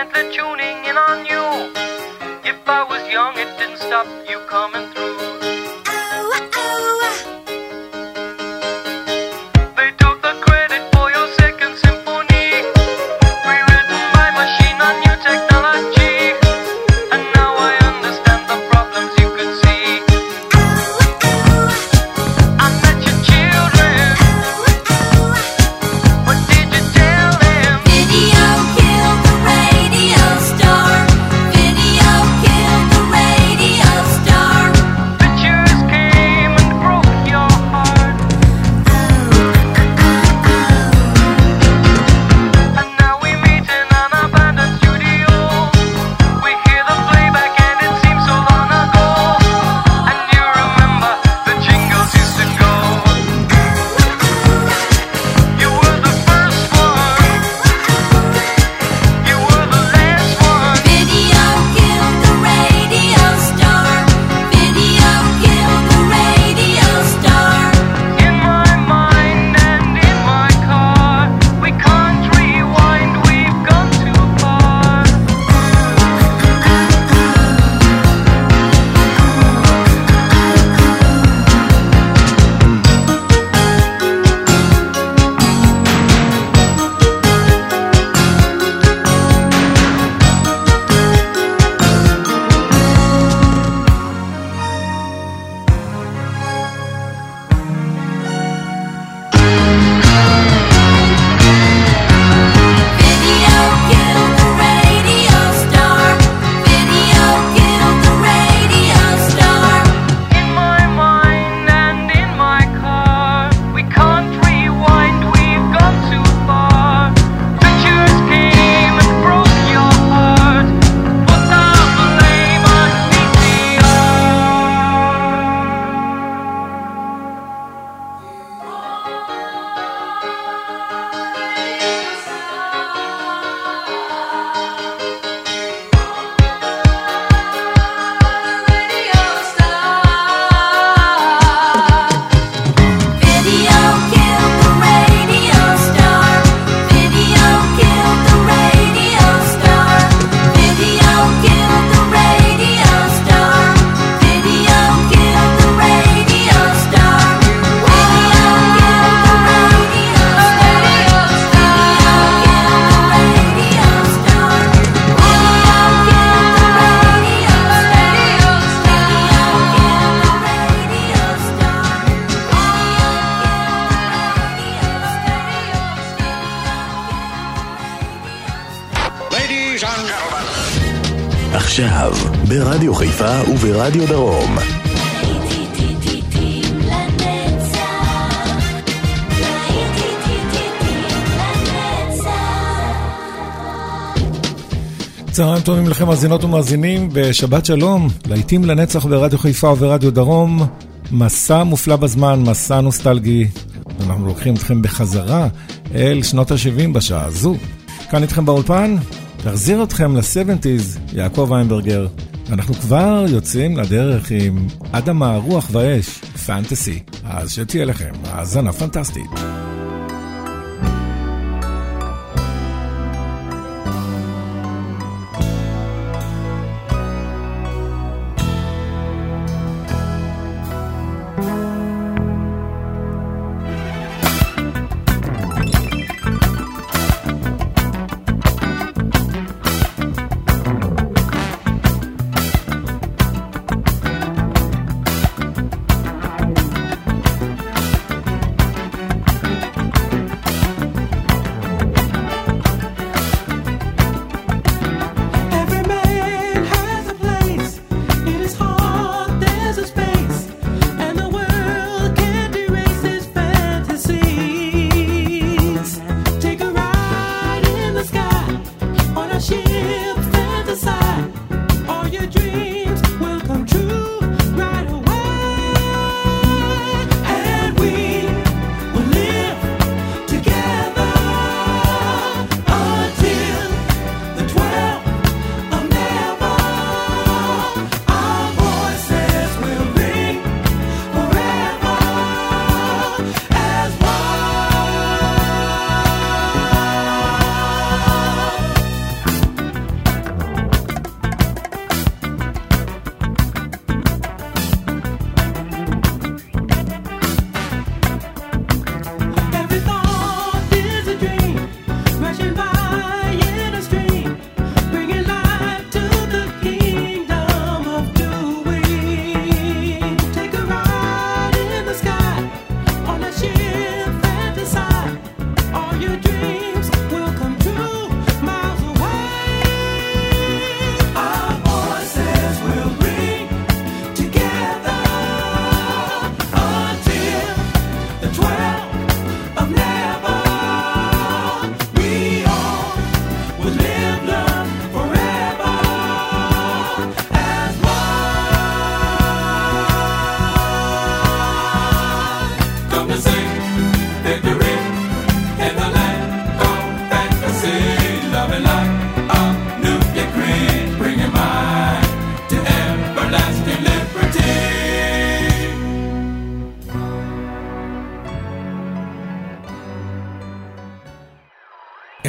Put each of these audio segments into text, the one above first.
intently tuning in on you. If I was young, it didn't stop you coming through. עכשיו, ברדיו חיפה וברדיו דרום. צהריים טובים לכם מאזינות ומאזינים, בשבת שלום, להיטים לנצח ברדיו חיפה וברדיו דרום, מסע מופלא בזמן, מסע נוסטלגי, אנחנו לוקחים אתכם בחזרה אל שנות ה-70 בשעה הזו. כאן איתכם באולפן, להחזיר אתכם ל-70's, יעקב איינברגר. אנחנו כבר יוצאים לדרך עם אדמה, רוח ואש, פנטסי. אז שתהיה לכם האזנה פנטסטית. dream.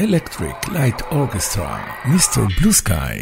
Electric Light Orchestra, Mr. Blue Sky.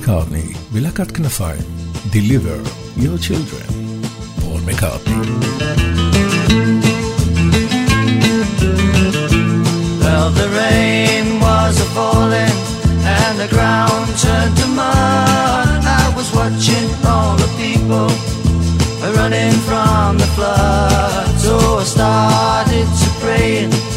מקארטני בלהקת כנפיים, Deliver Your Children, פול מקארטני. Well, the rain was a falling and the ground turned to mud. I was watching all the people running from the flood. So I started to pray.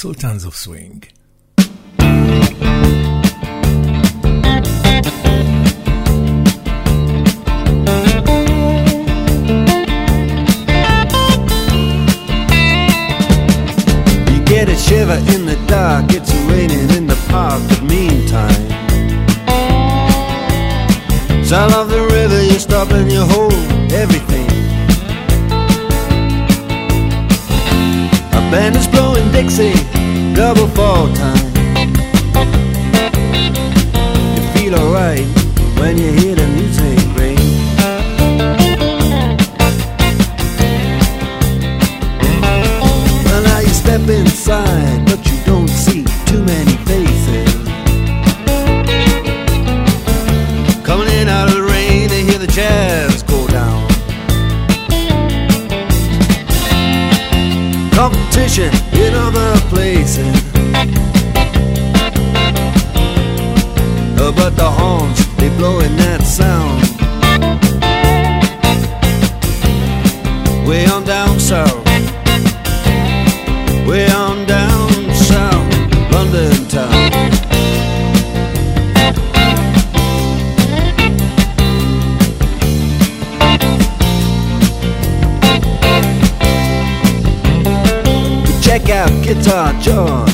Sultans of Swing. You get a shiver in the dark, it's raining in the park, but meantime. Sound of the river, you stop and you hold everything. A band is blowing Dixie double fall time. You feel alright when you hear. John.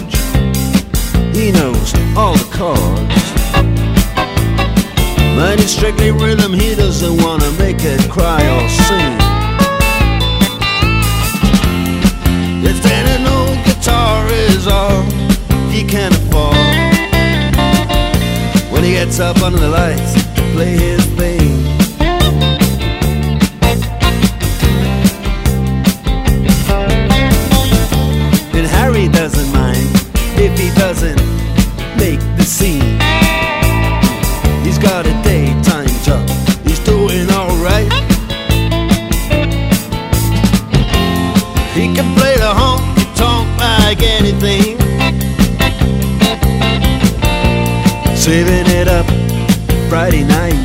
anything. Saving it up Friday night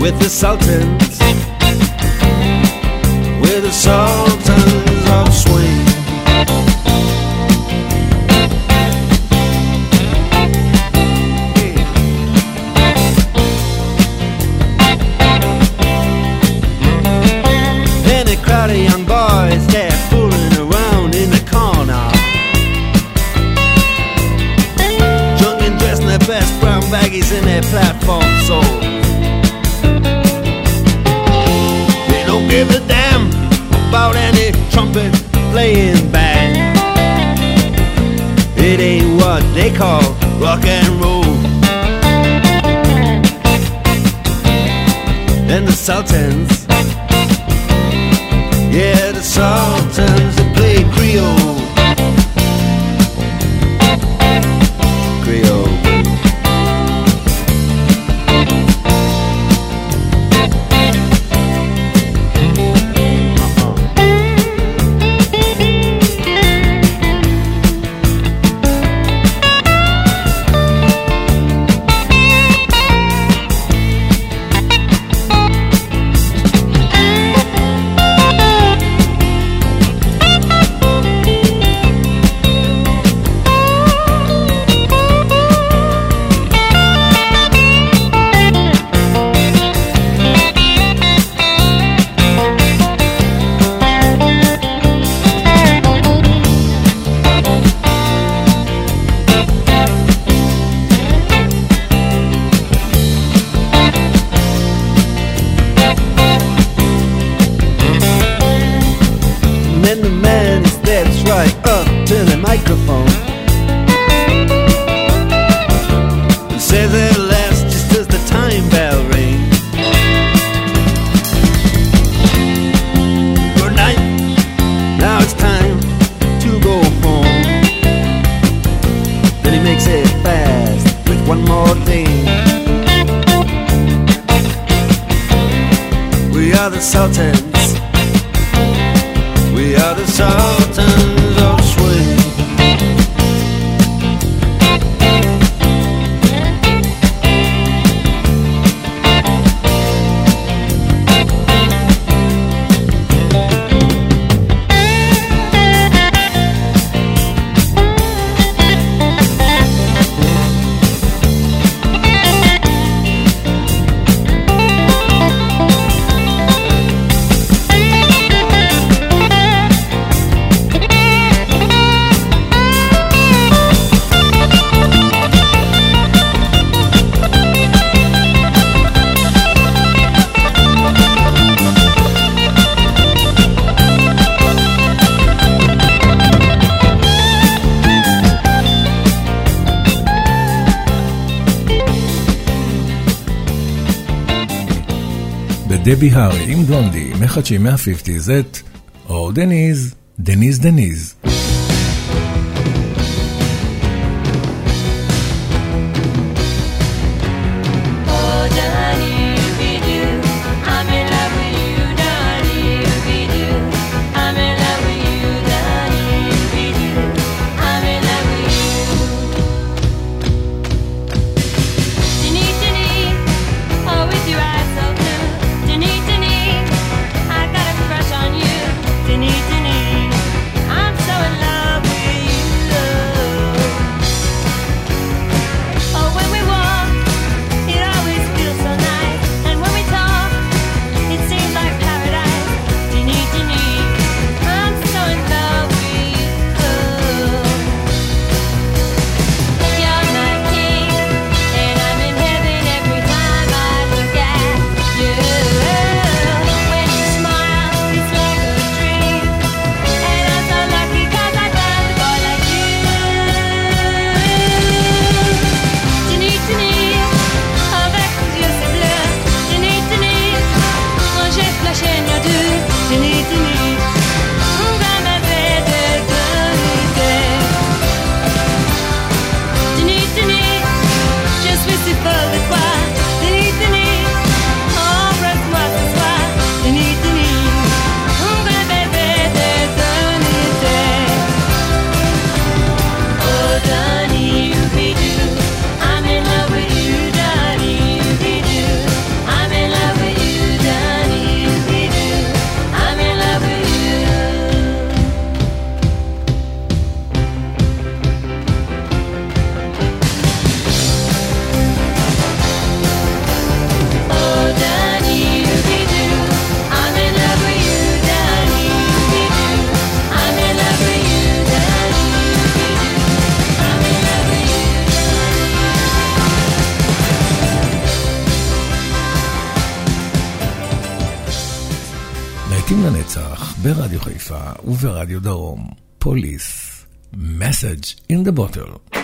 with the Sultans, with the Sultans. about any trumpet playing band. It ain't what they call rock and roll. And the Sultans, yeah, the Sultans. דבי הארי עם בלונדי, מחדשים מהפיפטיז את או דניז, דניז דניז. וברדיו דרום. פוליס, Message in the Bottle.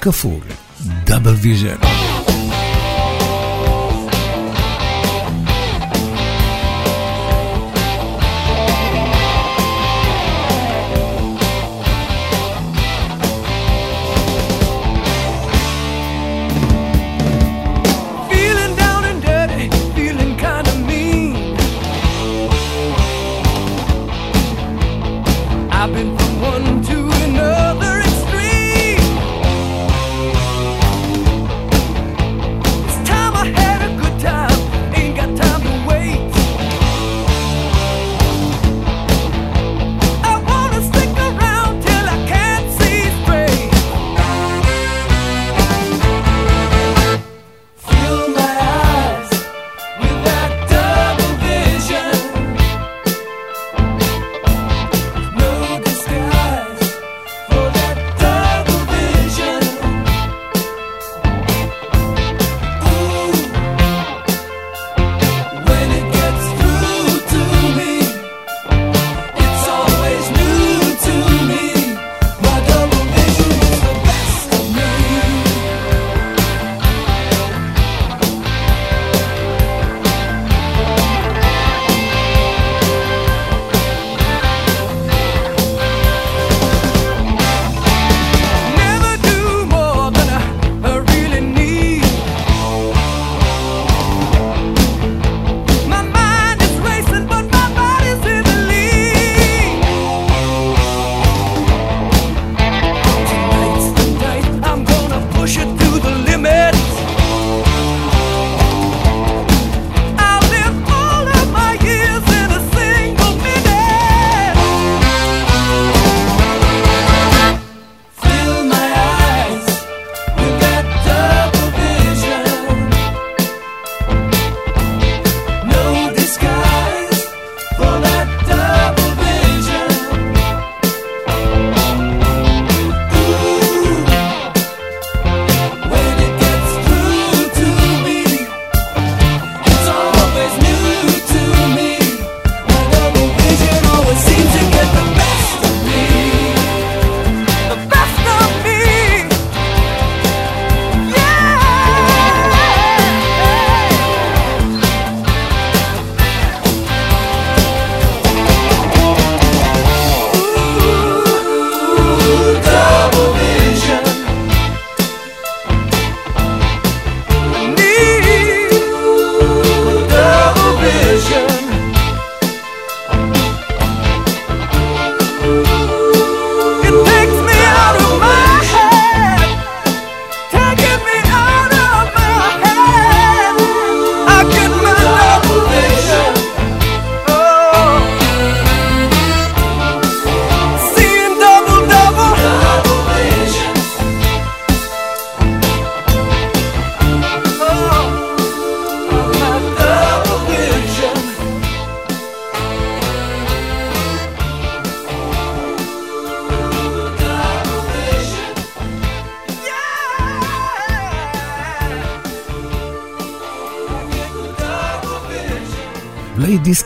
כאן כפול, דאבל ויז'ן.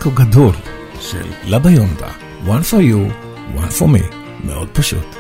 דיסקו גדול של לבה יונדה, one for you, one for me, מאוד פשוט.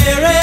Spirit.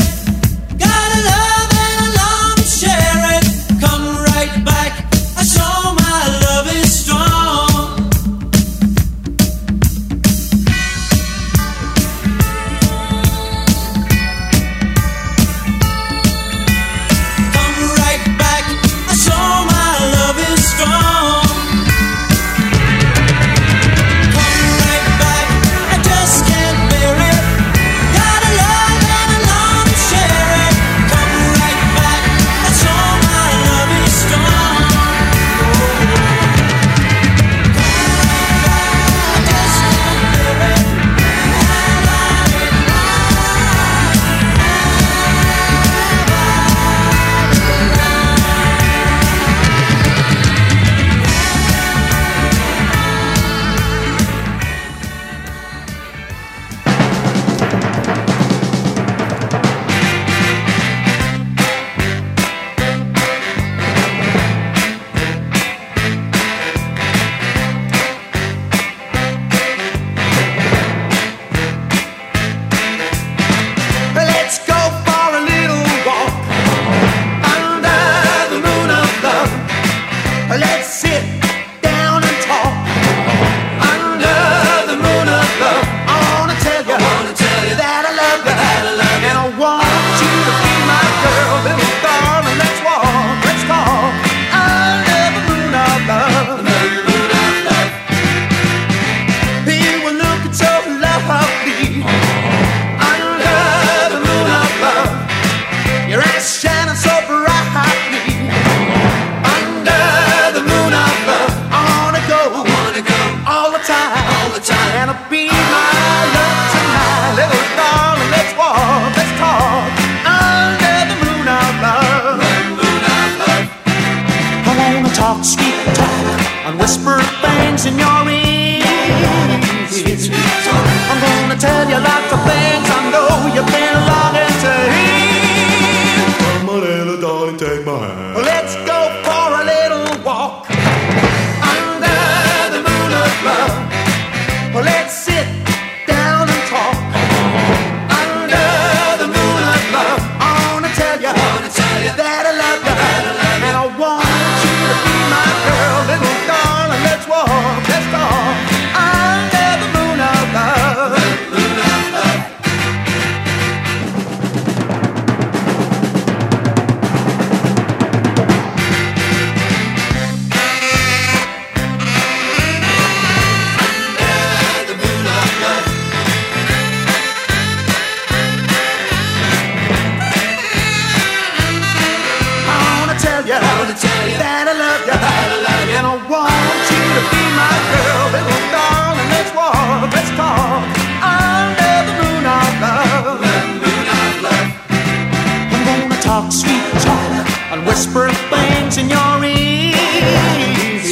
talk sweet talk and whisper things in your ears.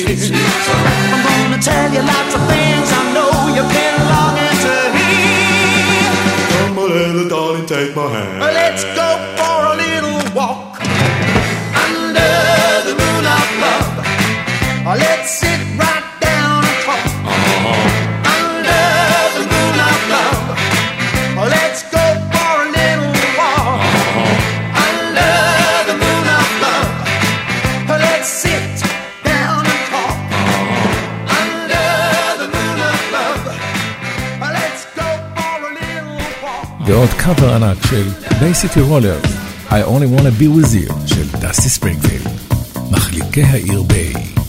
I'm gonna tell you lots of things I know you've been longing to hear. Come on, little darling, take my hand. Let's go for a little walk under the moon of love. Let's see. ועוד קאבר ענק של בייסיטי רולר, I only want to be with you של דסטי ספרינגפילד, מחליקי העיר ביי.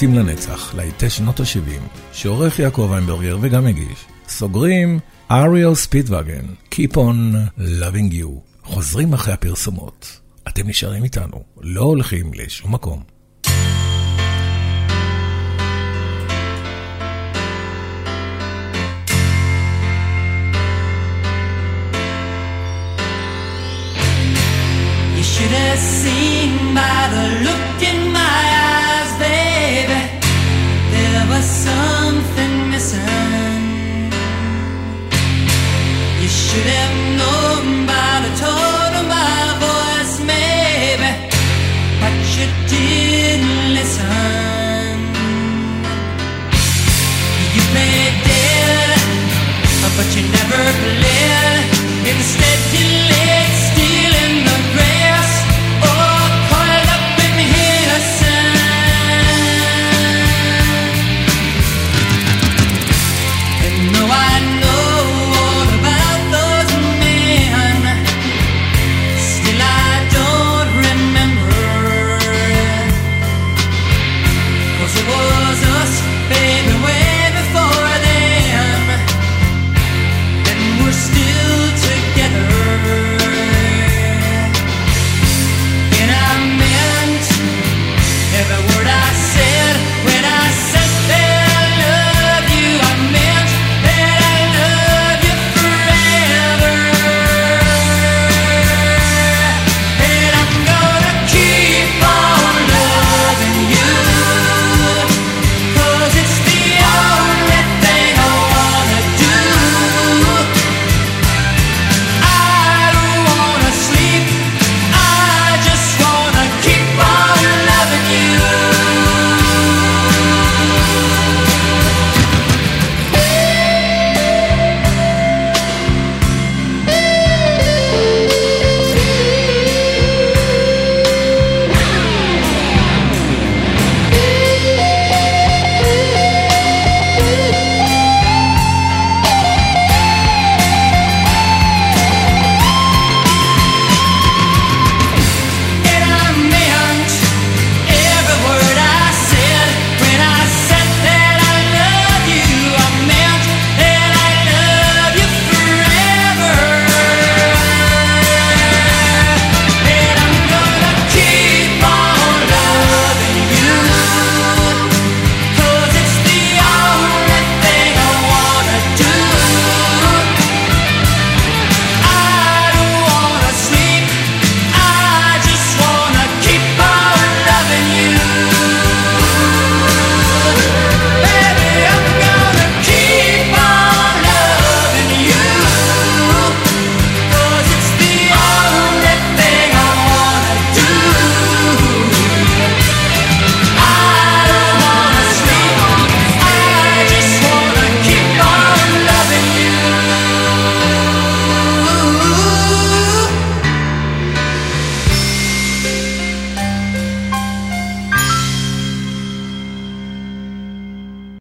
להיטים לנצח, להיטי שנות ה-70, שעורך יעקב איינברגר וגם מגיש. סוגרים אריאל ספידווגן, Keep on loving you. חוזרים אחרי הפרסומות. אתם נשארים איתנו, לא הולכים לשום מקום. You should have seen by the look